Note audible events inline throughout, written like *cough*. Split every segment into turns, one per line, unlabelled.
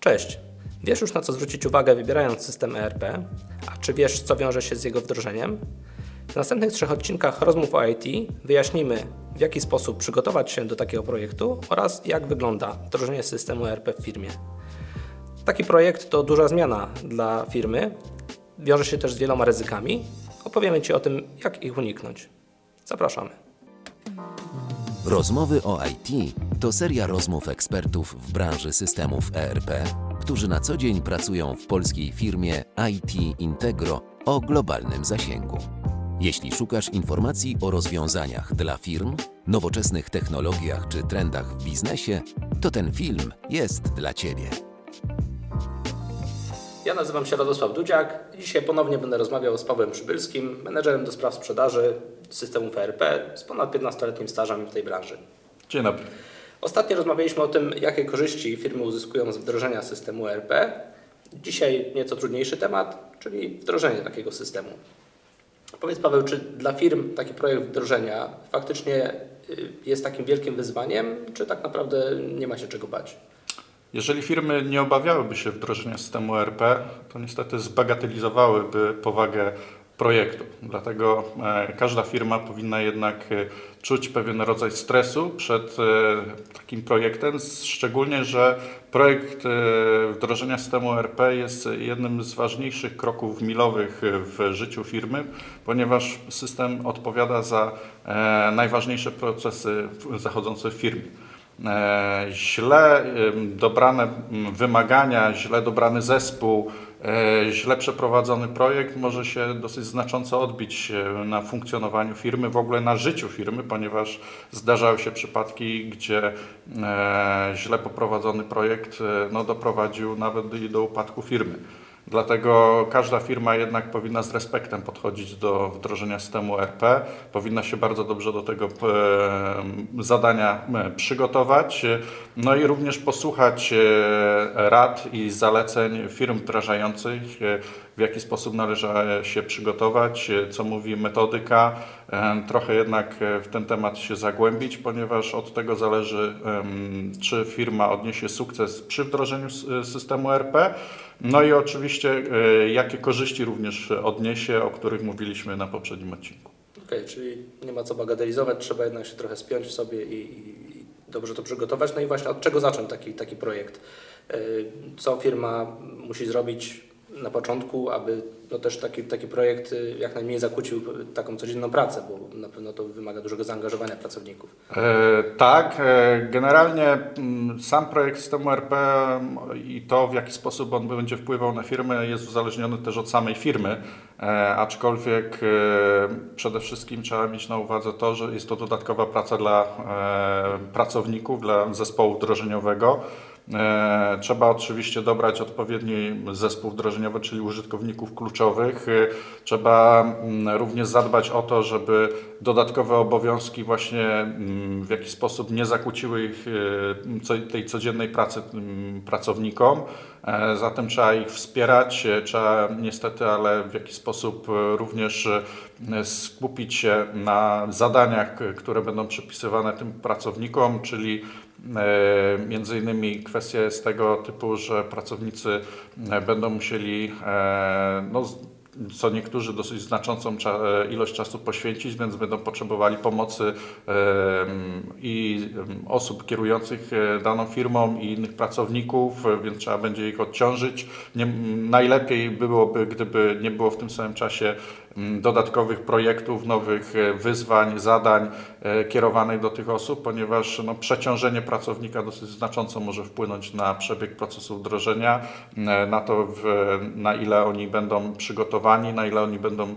Cześć. Wiesz już na co zwrócić uwagę wybierając system ERP? A czy wiesz co wiąże się z jego wdrożeniem? W następnych trzech odcinkach rozmów o IT wyjaśnimy w jaki sposób przygotować się do takiego projektu oraz jak wygląda wdrożenie systemu ERP w firmie. Taki projekt to duża zmiana dla firmy, wiąże się też z wieloma ryzykami. Opowiemy Ci o tym, jak ich uniknąć. Zapraszamy.
Rozmowy o IT to seria rozmów ekspertów w branży systemów ERP, którzy na co dzień pracują w polskiej firmie IT Integro o globalnym zasięgu. Jeśli szukasz informacji o rozwiązaniach dla firm, nowoczesnych technologiach czy trendach w biznesie, to ten film jest dla Ciebie.
Ja nazywam się Radosław Dudziak. Dzisiaj ponownie będę rozmawiał z Pawłem Przybylskim, menedżerem do spraw sprzedaży systemów ERP z ponad 15-letnim stażem w tej branży.
Dzień dobry.
Ostatnio rozmawialiśmy o tym, jakie korzyści firmy uzyskują z wdrożenia systemu ERP. Dzisiaj nieco trudniejszy temat, czyli wdrożenie takiego systemu. Powiedz Paweł, czy dla firm taki projekt wdrożenia faktycznie y, jest takim wielkim wyzwaniem, czy tak naprawdę nie ma się czego bać?
Jeżeli firmy nie obawiałyby się wdrożenia systemu ERP, to niestety zbagatelizowałyby powagę projektu. Dlatego e, każda firma powinna jednak e, czuć pewien rodzaj stresu przed e, takim projektem, szczególnie, że projekt wdrożenia systemu ERP jest jednym z ważniejszych kroków milowych w życiu firmy, ponieważ system odpowiada za najważniejsze procesy zachodzące w firmie. Źle dobrane wymagania, źle dobrany zespół, E, źle przeprowadzony projekt może się dosyć znacząco odbić na funkcjonowaniu firmy, w ogóle na życiu firmy, ponieważ zdarzały się przypadki, gdzie e, źle poprowadzony projekt e, no, doprowadził nawet do upadku firmy. Dlatego każda firma jednak powinna z respektem podchodzić do wdrożenia systemu RP, powinna się bardzo dobrze do tego e, zadania e, przygotować, no i również posłuchać e, rad i zaleceń firm wdrażających, w jaki sposób należy się przygotować, co mówi metodyka, trochę jednak w ten temat się zagłębić, ponieważ od tego zależy, czy firma odniesie sukces przy wdrożeniu systemu RP, no i oczywiście, e, jakie korzyści również odniesie, o których mówiliśmy na poprzednim odcinku.
Okej, okay, czyli nie ma co bagatelizować, trzeba jednak się trochę spiąć w sobie i, i dobrze to przygotować. No i właśnie od czego zacząć taki, taki projekt? E, co firma musi zrobić na początku, aby no też taki, taki projekt y, jak najmniej zakłócił taką codzienną pracę, bo na pewno to wymaga dużego zaangażowania pracowników.
E, tak, e, generalnie mm, sam projekt systemu RP mm, i to w jaki sposób on będzie wpływał na firmę jest uzależniony też od samej firmy, e, aczkolwiek e, przede wszystkim trzeba mieć na uwadze to, że jest to dodatkowa praca dla e, pracowników, dla zespołu wdrożeniowego. E, trzeba oczywiście dobrać odpowiedni zespół wdrożeniowy, czyli użytkowników kluczowych. E, trzeba mm, również zadbać o to, żeby dodatkowe obowiązki właśnie mm, w jakiś sposób nie zakłóciły ich, e, tej codziennej pracy mm, pracownikom. Zatem trzeba ich wspierać, trzeba niestety, ale w jakiś sposób również skupić się na zadaniach, które będą przypisywane tym pracownikom, czyli między innymi kwestia jest tego typu, że pracownicy e, będą musieli e, no, co niektórzy dosyć znaczącą ilość czasu poświęcić, więc będą potrzebowali pomocy i osób kierujących daną firmą i innych pracowników, więc trzeba będzie ich odciążyć. Nie, najlepiej byłoby, gdyby nie było w tym samym czasie dodatkowych projektów, nowych e, wyzwań, zadań e, kierowanych do tych osób, ponieważ no, przeciążenie pracownika dosyć znacząco może wpłynąć na przebieg procesu wdrożenia, e, na to, w, na ile oni będą przygotowani, na ile oni będą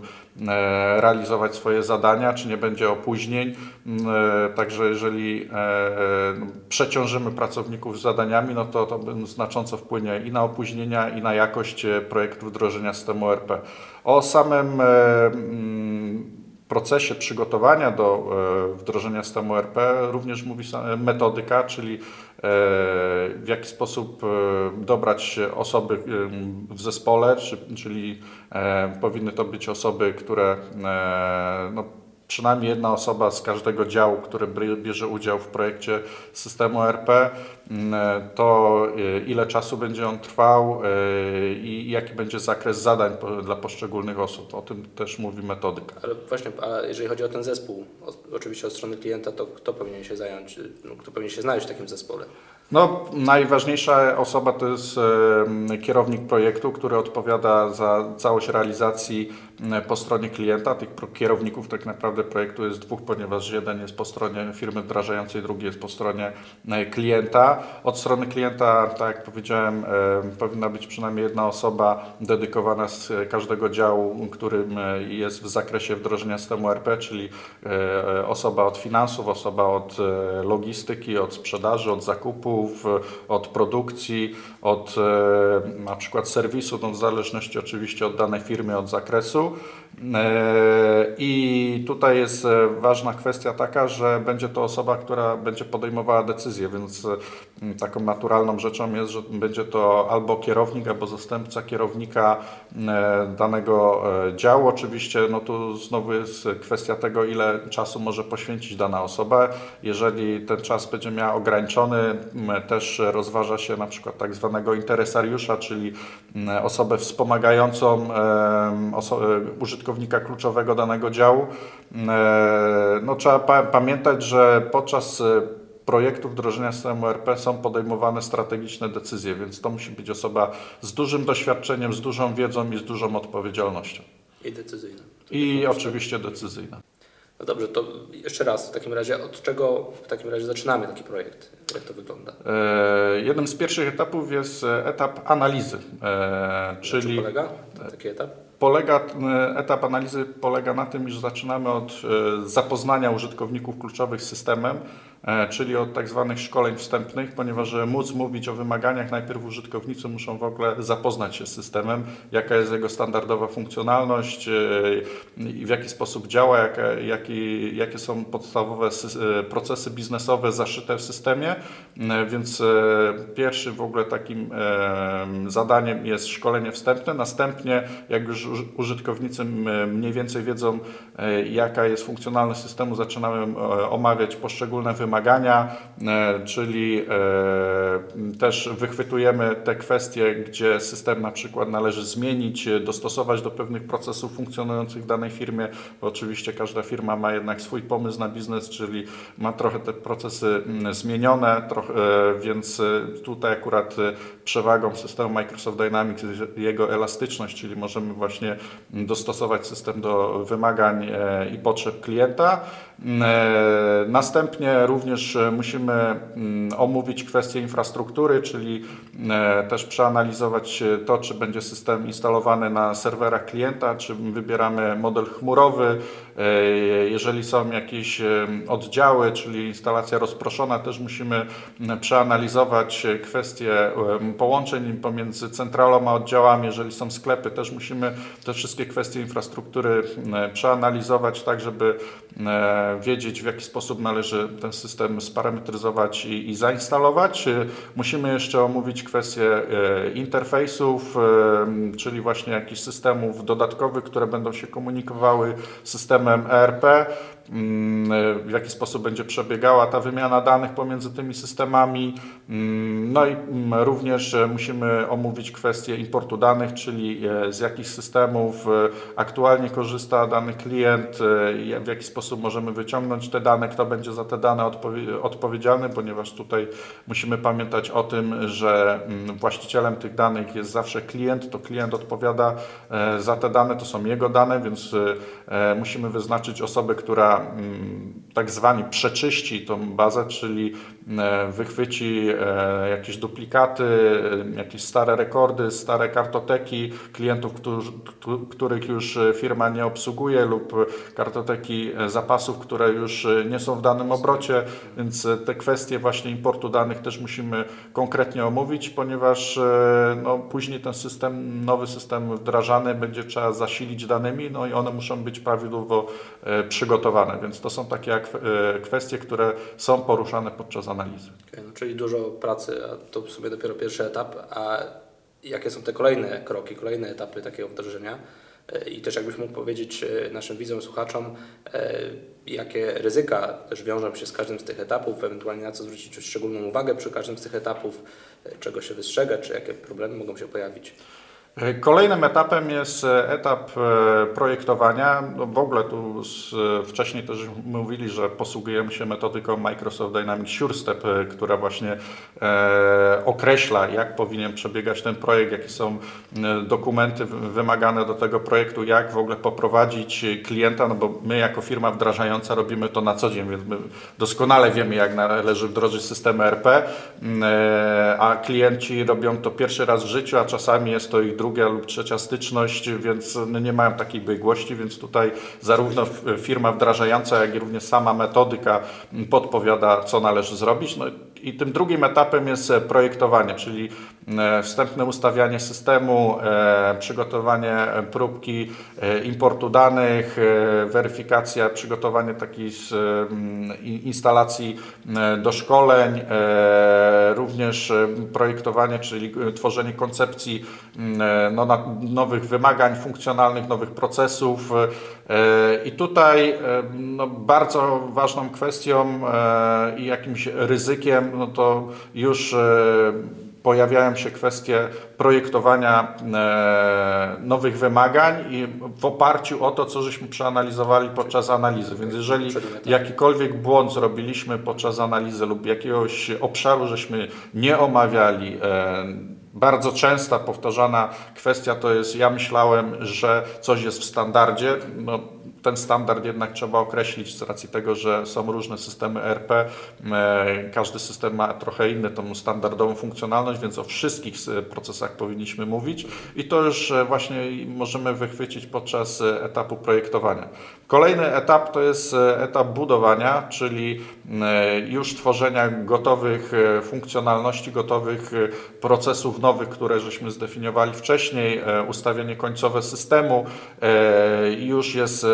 realizować swoje zadania, czy nie będzie opóźnień. Mm, także jeżeli no, przeciążymy pracowników zadaniami, no to to znacząco wpłynie i na opóźnienia, i na jakość projektu wdrożenia systemu RP. O samym e, mm, procesie przygotowania do e, wdrożenia systemu RP również mówi metodyka, czyli e, w jaki sposób dobrać osoby w zespole, czyli powinny to być osoby, które no, przynajmniej jedna osoba z każdego działu, który bierze udział w projekcie systemu RP, to ile czasu będzie on trwał i jaki będzie zakres zadań dla poszczególnych osób. O tym też mówi metodyka.
Ale właśnie, a jeżeli chodzi o ten zespół, oczywiście od strony klienta, to kto powinien się zająć, no, kto powinien się znaleźć w takim zespole?
No, najważniejsza osoba to jest kierownik projektu, który odpowiada za całość realizacji po stronie klienta. Tych kierowników tak naprawdę projektu jest dwóch, ponieważ jeden jest po stronie firmy wdrażającej, drugi jest po stronie e, klienta. Od strony klienta, tak jak powiedziałem, powinna być przynajmniej jedna osoba dedykowana z każdego działu, którym e, jest w zakresie wdrożenia systemu RP, czyli e, osoba od finansów, osoba od logistyki, od sprzedaży, od zakupów, od produkcji, od na przykład serwisu, no w zależności oczywiście od danej firmy, od zakresu. E, I tutaj jest e, ważna kwestia taka, że będzie to osoba, która będzie podejmowała decyzję, więc e, taką naturalną rzeczą jest, że będzie to albo kierownik, albo zastępca kierownika danego działu. Oczywiście no tu znowu jest kwestia tego, ile czasu może poświęcić dana osoba. Jeżeli ten czas będzie miała ograniczony, też rozważa się na przykład tak zwanego interesariusza, czyli osobę wspomagającą osobę użytkownika kluczowego danego działu. E, no, trzeba pa pamiętać, że podczas e, projektu wdrożenia systemu RP są podejmowane strategiczne decyzje, więc to musi być osoba z dużym doświadczeniem, z dużą wiedzą i z dużą odpowiedzialnością.
I decyzyjna.
I oczywiście decyzyjna.
No dobrze, to jeszcze raz w takim razie, od czego w takim razie zaczynamy taki projekt? Jak to wygląda?
E, jednym z pierwszych etapów jest etap analizy.
E, czyli... Czym polega taki etap?
Polega, e, etap analizy polega na tym, iż zaczynamy od e, zapoznania użytkowników kluczowych z systemem, E, czyli od tak zwanych szkoleń wstępnych, ponieważ móc mówić o wymaganiach, najpierw użytkownicy muszą w ogóle zapoznać się z systemem, jaka jest jego standardowa funkcjonalność e, i w jaki sposób działa, jakie, są podstawowe e, procesy biznesowe zaszyte w systemie, więc pierwszy w ogóle takim zadaniem jest szkolenie wstępne, następnie jak już użytkownicy mniej więcej wiedzą, jaka jest funkcjonalność systemu, zaczynamy omawiać poszczególne wymagania, wymagania, e, czyli e, też wychwytujemy te kwestie, gdzie system na przykład należy zmienić, dostosować do pewnych procesów funkcjonujących w danej firmie, bo oczywiście każda firma ma jednak swój pomysł na biznes, czyli ma trochę te procesy zmienione, trochę, e, więc tutaj akurat przewagą systemu Microsoft Dynamics jest jego elastyczność, czyli możemy właśnie dostosować system do wymagań i potrzeb klienta. Następnie również również e, musimy mm, omówić kwestię infrastruktury, czyli e, też przeanalizować to, czy będzie system instalowany na serwerach klienta, czy wybieramy model chmurowy, E, jeżeli są jakieś e, oddziały, czyli instalacja rozproszona, też musimy przeanalizować kwestie e, połączeń pomiędzy centralą a oddziałami. Jeżeli są sklepy, też musimy te wszystkie kwestie infrastruktury przeanalizować, tak żeby wiedzieć, w jaki sposób należy ten system sparametryzować i, i zainstalować. Musimy jeszcze omówić kwestie interfejsów, czyli właśnie jakichś systemów dodatkowych, które będą się komunikowały systemem mm, w jaki sposób będzie przebiegała ta wymiana danych pomiędzy tymi systemami. Mm, no i mm, również e, musimy omówić kwestię importu danych, czyli e, z jakich systemów e, aktualnie korzysta dany klient, w jaki sposób możemy wyciągnąć te dane, kto będzie za te dane odpowiedzialny, ponieważ tutaj musimy pamiętać o tym, że właścicielem tych danych jest zawsze klient, to klient odpowiada za te dane, to są jego dane, więc musimy wyznaczyć osobę, która うん。Tak zwani przeczyści tą bazę, czyli e, wychwyci e, jakieś duplikaty, e, jakieś stare rekordy, stare kartoteki klientów, których już firma nie obsługuje lub kartoteki zapasów, które już nie są w danym obrocie, więc te kwestie właśnie importu danych też musimy konkretnie omówić, ponieważ no, później ten system, nowy system wdrażany będzie trzeba zasilić danymi, no i one muszą być prawidłowo przygotowane, więc to są takie kwestie, które są poruszane podczas analizy.
Okay, no, czyli dużo pracy, a to w sumie dopiero pierwszy etap, a jakie są te kolejne kroki, kolejne etapy takiego wdrożenia? i też jakbyś mógł powiedzieć naszym widzom, słuchaczom, jakie ryzyka też wiążą się z każdym z tych etapów, ewentualnie na co zwrócić szczególną uwagę przy każdym z tych etapów, czego się wystrzegać, czy jakie problemy mogą się pojawić.
Kolejnym etapem jest e, etap e, projektowania. No w ogóle tu z, wcześniej też mówili, że posługujemy się metodyką Microsoft Dynamics SureStep, e, która właśnie e, określa, jak powinien przebiegać ten projekt, jakie są dokumenty wymagane do tego projektu, jak w ogóle poprowadzić klienta, no bo my jako firma wdrażająca robimy to na co dzień, więc my doskonale wiemy, jak należy wdrożyć system ERP, e, a klienci robią to pierwszy raz w życiu, a czasami jest to ich druga lub trzecia styczność, więc no nie mają takiej biegłości, więc tutaj zarówno firma wdrażająca, jak i również sama metodyka podpowiada, co należy zrobić. No i tym drugim etapem jest projektowanie, czyli e, wstępne ustawianie systemu, e, przygotowanie próbki e, importu danych, weryfikacja, przygotowanie takiej instalacji do szkoleń, również projektowanie, czyli tworzenie koncepcji no, nowych wymagań funkcjonalnych, nowych procesów. I tutaj no, bardzo ważną kwestią i jakimś ryzykiem no to już e, pojawiają się kwestie projektowania e, nowych wymagań i w oparciu o to, co żeśmy przeanalizowali podczas analizy. Więc jeżeli jakikolwiek błąd zrobiliśmy podczas analizy lub jakiegoś obszaru żeśmy nie omawiali, e, bardzo częsta powtarzana kwestia to jest, ja myślałem, że coś jest w standardzie. No, ten standard jednak trzeba określić z racji tego, że są różne systemy ERP. E, każdy system ma trochę inną tą standardową funkcjonalność, więc o wszystkich procesach powinniśmy mówić i to już e, właśnie możemy wychwycić podczas e, etapu projektowania. Kolejny etap to jest etap budowania, czyli już tworzenia gotowych funkcjonalności, gotowych procesów nowych, które żeśmy zdefiniowali wcześniej, ustawienie końcowe systemu, już jest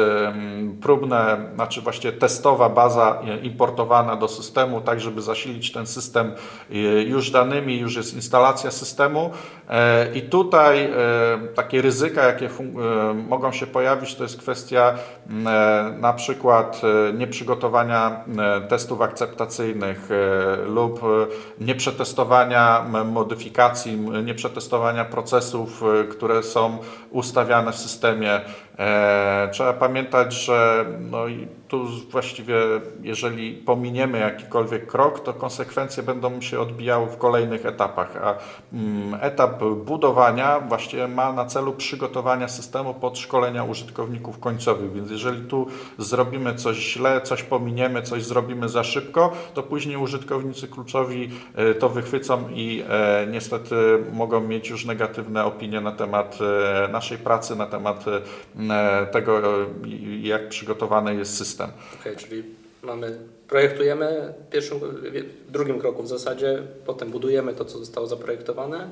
próbne, znaczy właściwie testowa baza importowana do systemu, tak żeby zasilić ten system e, już danymi, już jest instalacja systemu e, i tutaj e, takie ryzyka, jakie mogą się pojawić, to jest kwestia na przykład nieprzygotowania testów akceptacyjnych lub nieprzetestowania modyfikacji, nieprzetestowania procesów, które są ustawiane w systemie. Trzeba pamiętać, że no i tu właściwie, jeżeli pominiemy jakikolwiek krok, to konsekwencje będą się odbijały w kolejnych etapach. A mm, etap budowania właściwie ma na celu przygotowania systemu pod szkolenia użytkowników końcowych. Więc jeżeli tu zrobimy coś źle, coś pominiemy, coś zrobimy za szybko, to później użytkownicy kluczowi e, to wychwycą i e, niestety mogą mieć już negatywne opinie na temat e, naszej pracy, na temat tego, jak przygotowany jest system system.
Okay, czyli mamy, projektujemy pierwszym, w drugim kroku w zasadzie, potem budujemy to, co zostało zaprojektowane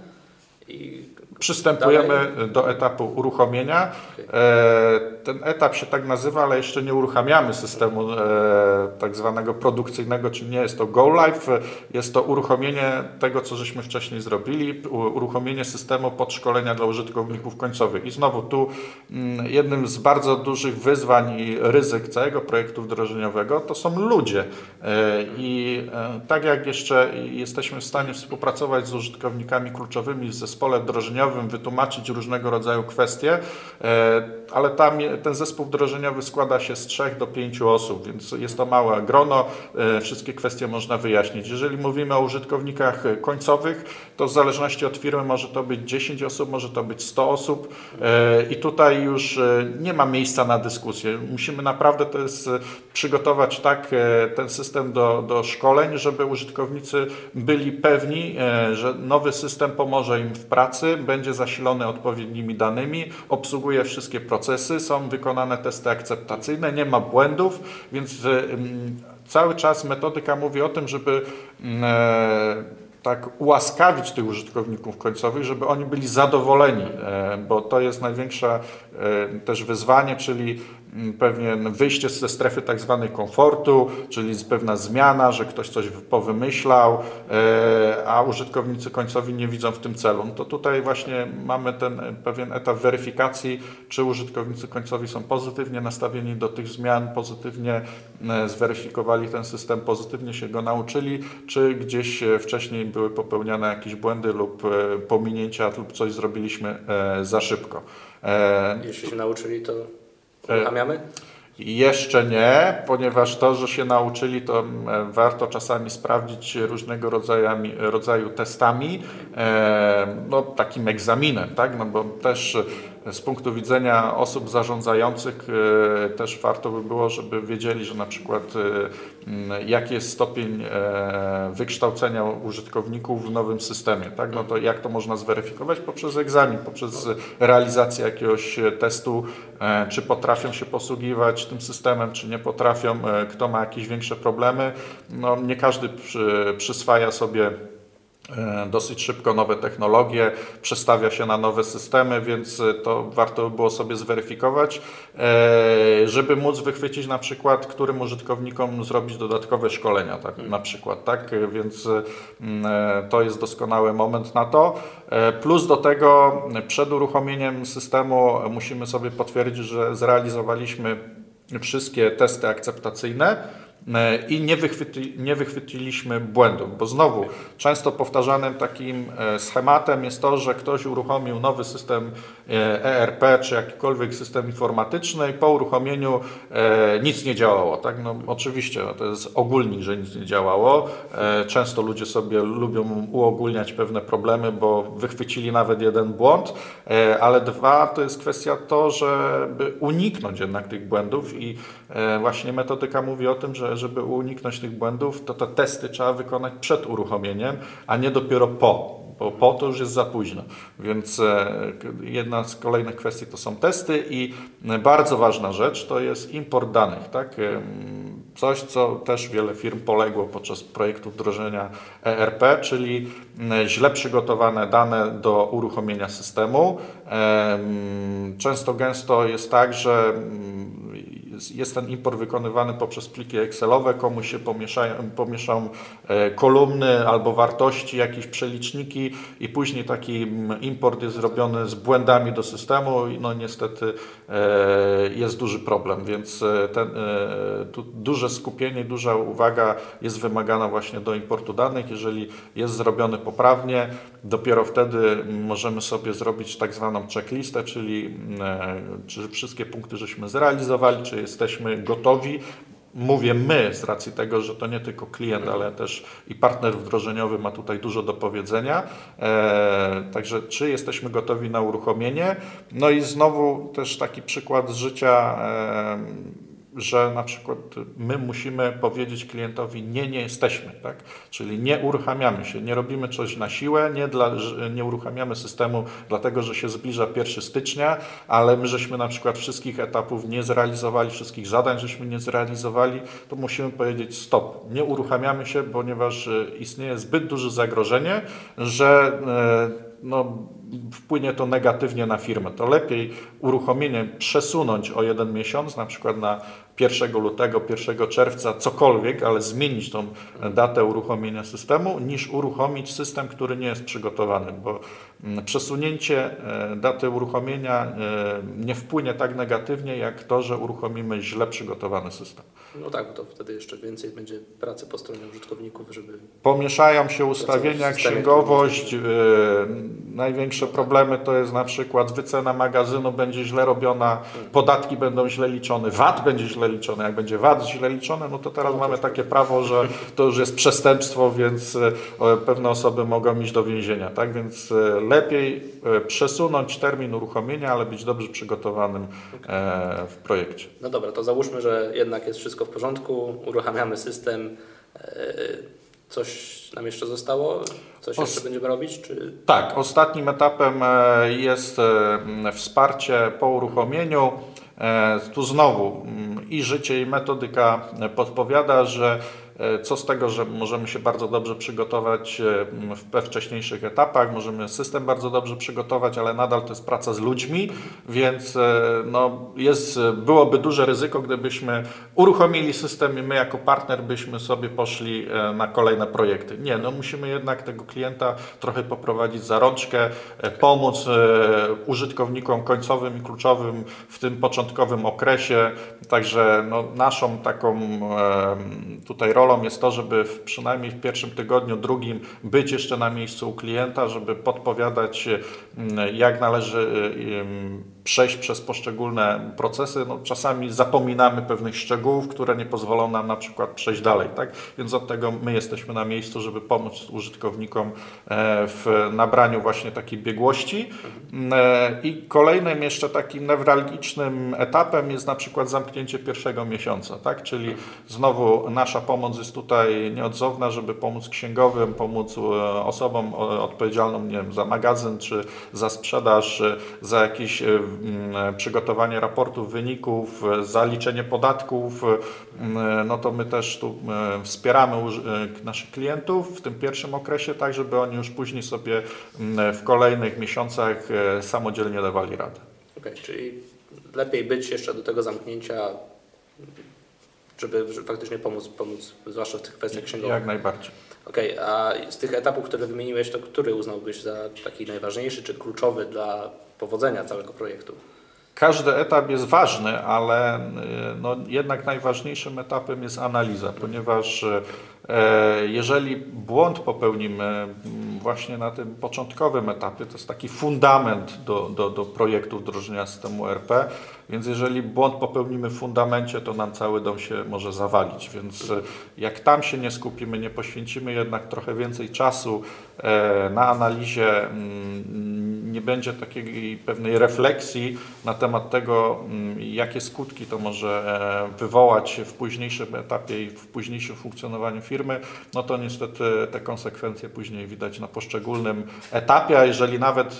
i Przystępujemy dalej. do etapu uruchomienia. Okay. E, ten etap się tak nazywa, ale jeszcze nie uruchamiamy systemu e, tak zwanego produkcyjnego, czyli nie jest to go live, jest to uruchomienie tego, co żeśmy wcześniej zrobili, uruchomienie systemu podszkolenia dla użytkowników końcowych. I znowu tu mm, jednym z bardzo dużych wyzwań i ryzyk całego projektu wdrożeniowego to są ludzie. E, I tak jak jeszcze jesteśmy w stanie współpracować z użytkownikami kluczowymi w zespole wdrożeniowym, wytłumaczyć różnego rodzaju kwestie, ale tam ten zespół wdrożeniowy składa się z 3 do 5 osób, więc jest to małe grono, e, wszystkie kwestie można wyjaśnić. Jeżeli mówimy o użytkownikach końcowych, to w zależności od firmy może to być 10 osób, może to być 100 osób e, i tutaj już e, nie ma miejsca na dyskusję. Musimy naprawdę to jest przygotować tak ten system do, do szkoleń, żeby użytkownicy byli pewni, że nowy system pomoże im w pracy, będzie zasilony odpowiednimi danymi, obsługuje wszystkie procesy, są wykonane testy akceptacyjne, nie ma błędów, więc y, cały czas metodyka mówi o tym, żeby mm, e, tak ułaskawić tych użytkowników końcowych, żeby oni byli zadowoleni, e, bo to jest największe też wyzwanie, czyli pewien wyjście ze strefy tak zwanej komfortu, czyli pewna zmiana, że ktoś coś powymyślał, a użytkownicy końcowi nie widzą w tym celu. No to tutaj właśnie mamy ten pewien etap weryfikacji, czy użytkownicy końcowi są pozytywnie nastawieni do tych zmian, pozytywnie zweryfikowali ten system, pozytywnie się go nauczyli, czy gdzieś wcześniej były popełniane jakieś błędy lub pominięcia lub coś zrobiliśmy za szybko.
Jeśli się nauczyli, to uruchamiamy?
Jeszcze nie, ponieważ to, że się nauczyli, to warto czasami sprawdzić różnego rodzaju, rodzaju testami, no, takim egzaminem, tak? no bo też z punktu widzenia osób zarządzających e, też warto by było, żeby wiedzieli, że na przykład e, jaki jest stopień e, wykształcenia użytkowników w nowym systemie. Tak? No to jak to można zweryfikować? Poprzez egzamin, poprzez realizację jakiegoś testu, czy potrafią się posługiwać tym systemem, czy nie potrafią, kto ma jakieś większe problemy. No, nie każdy przy, przyswaja sobie dosyć szybko nowe technologie, przestawia się na nowe systemy, więc to warto by było sobie zweryfikować, e, żeby móc wychwycić na przykład, którym użytkownikom zrobić dodatkowe szkolenia, tak, na przykład, tak, więc mm, e, to jest doskonały moment na to. Plus do tego przed uruchomieniem systemu musimy sobie potwierdzić, że zrealizowaliśmy wszystkie testy akceptacyjne, E, i nie, wychwyci, nie wychwyciliśmy błędów, bo znowu często powtarzanym takim e, schematem jest to, że ktoś uruchomił nowy system ERP e czy jakikolwiek system informatyczny i po uruchomieniu nic nie działało. Tak? No, oczywiście no, to jest ogólnik, że nic nie działało. Często ludzie sobie lubią uogólniać pewne problemy, bo wychwycili nawet jeden błąd, ale dwa to jest kwestia to, żeby uniknąć jednak tych błędów i właśnie metodyka mówi o tym, że żeby uniknąć tych błędów, to te testy trzeba wykonać przed uruchomieniem, a nie dopiero po bo po to już jest za późno. Więc e, jedna z kolejnych kwestii to są testy i bardzo ważna rzecz to jest import danych. Tak? Coś, co też wiele firm poległo podczas projektu wdrożenia ERP, czyli źle przygotowane dane do uruchomienia systemu. Często gęsto jest tak, że jest ten import wykonywany poprzez pliki Excelowe, komuś się pomieszają, pomieszą e, kolumny albo wartości, jakieś przeliczniki i później taki import jest zrobiony z błędami do systemu i no niestety e, jest duży problem, więc e, ten, duże skupienie, duża uwaga jest wymagana właśnie do importu danych. Jeżeli jest zrobiony poprawnie, dopiero wtedy możemy sobie zrobić tak zwaną checklistę, czyli czy wszystkie punkty żeśmy zrealizowali, czy jesteśmy gotowi. Mówię my z racji tego, że to nie tylko klient, ale też i partner wdrożeniowy ma tutaj dużo do powiedzenia. E, także czy jesteśmy gotowi na uruchomienie? No i znowu też taki przykład z życia. E, że na przykład my musimy powiedzieć klientowi nie, nie jesteśmy, tak? Czyli nie uruchamiamy się, nie robimy coś na siłę, nie, dla, nie uruchamiamy systemu dlatego, że się zbliża 1 stycznia, ale my żeśmy na przykład wszystkich etapów nie zrealizowali, wszystkich zadań żeśmy nie zrealizowali, to musimy powiedzieć stop, nie uruchamiamy się, ponieważ e, istnieje zbyt duże zagrożenie, że e, no, wpłynie to negatywnie na firmę. To lepiej uruchomienie przesunąć o jeden miesiąc, na przykład na 1 lutego, 1 czerwca, cokolwiek, ale zmienić tą datę uruchomienia systemu, niż uruchomić system, który nie jest przygotowany, bo przesunięcie e, daty uruchomienia e, nie wpłynie tak negatywnie, jak to, że uruchomimy źle przygotowany system.
No tak, to wtedy jeszcze więcej będzie pracy po stronie użytkowników, żeby...
Pomieszają się ustawienia, księgowość. E, największe problemy to jest na przykład wycena magazynu będzie źle robiona, podatki będą źle liczone, VAT będzie źle liczony. Jak będzie VAT źle liczony, no to teraz mamy takie prawo, że *laughs* to już jest przestępstwo, więc pewne osoby mogą iść do więzienia. Tak więc e, lepiej e, przesunąć termin uruchomienia, ale być dobrze przygotowanym w projekcie.
No dobra, to załóżmy, że jednak jest wszystko w porządku, uruchamiamy system. Coś nam jeszcze zostało? Coś jeszcze będziemy robić? Czy...
Tak, ostatnim etapem jest wsparcie po uruchomieniu. E, tu znowu i życie, i metodyka podpowiada, że co z tego, że możemy się bardzo dobrze przygotować we wcześniejszych etapach, możemy system bardzo dobrze przygotować, ale nadal to jest praca z ludźmi, więc no, jest, byłoby duże ryzyko, gdybyśmy uruchomili system i my jako partner byśmy sobie poszli na kolejne projekty. Nie, no musimy jednak tego klienta trochę poprowadzić za rączkę, pomóc użytkownikom końcowym i kluczowym w tym początkowym okresie. Także no, naszą taką tutaj rolą jest to, żeby w, przynajmniej w pierwszym tygodniu, drugim być jeszcze na miejscu u klienta, żeby podpowiadać, jak należy przejść przez poszczególne procesy. No, czasami zapominamy pewnych szczegółów, które nie pozwolą nam na przykład przejść dalej. Tak? Więc od tego my jesteśmy na miejscu, żeby pomóc użytkownikom e, w nabraniu właśnie takiej biegłości. E, I kolejnym jeszcze takim newralgicznym etapem jest na przykład zamknięcie pierwszego miesiąca. Tak? Czyli znowu nasza pomoc jest tutaj nieodzowna, żeby pomóc księgowym, pomóc e, osobom odpowiedzialnym nie wiem, za magazyn czy za sprzedaż, za jakieś przygotowanie raportów, wyników, zaliczenie podatków, mm, no to my też tu mm, wspieramy naszych klientów w tym pierwszym okresie, tak żeby oni już później sobie w kolejnych miesiącach e, samodzielnie dawali radę.
Okej, okay, czyli lepiej być jeszcze do tego zamknięcia, żeby faktycznie pomóc, pomóc zwłaszcza w tych kwestiach księgowych.
Jak najbardziej.
Okej, okay, a z tych etapów, które wymieniłeś, to który uznałbyś za taki najważniejszy czy kluczowy dla powodzenia całego projektu?
Każdy etap jest ważny, ale y, no, jednak najważniejszym etapem jest analiza, ponieważ jeżeli błąd popełnimy mm, właśnie na tym początkowym etapie, to jest taki fundament do, do, do projektu wdrożenia systemu RP, więc jeżeli błąd popełnimy w fundamencie, to nam cały dom się może zawalić. Więc e, jak tam się nie skupimy, nie poświęcimy jednak trochę więcej czasu e, na analizie, mm, nie będzie takiej pewnej refleksji na temat tego, mm, jakie skutki to może e, wywołać w późniejszym etapie i w późniejszym funkcjonowaniu firmy, no to niestety te konsekwencje później widać na poszczególnym etapie, a jeżeli nawet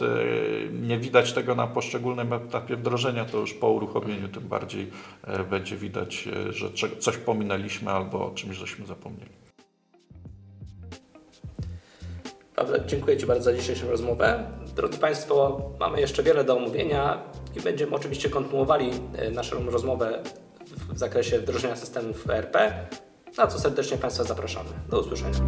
nie widać tego na poszczególnym etapie wdrożenia, to już po uruchomieniu tym bardziej e, będzie widać, e, że coś pominęliśmy albo o czymś żeśmy zapomnieli.
Dziękuję Ci bardzo za dzisiejszą rozmowę. Drodzy Państwo, mamy jeszcze wiele do omówienia i będziemy oczywiście kontynuowali e, naszą rozmowę w zakresie wdrożenia systemów ERP, na co serdecznie Państwa zapraszamy. Do usłyszenia.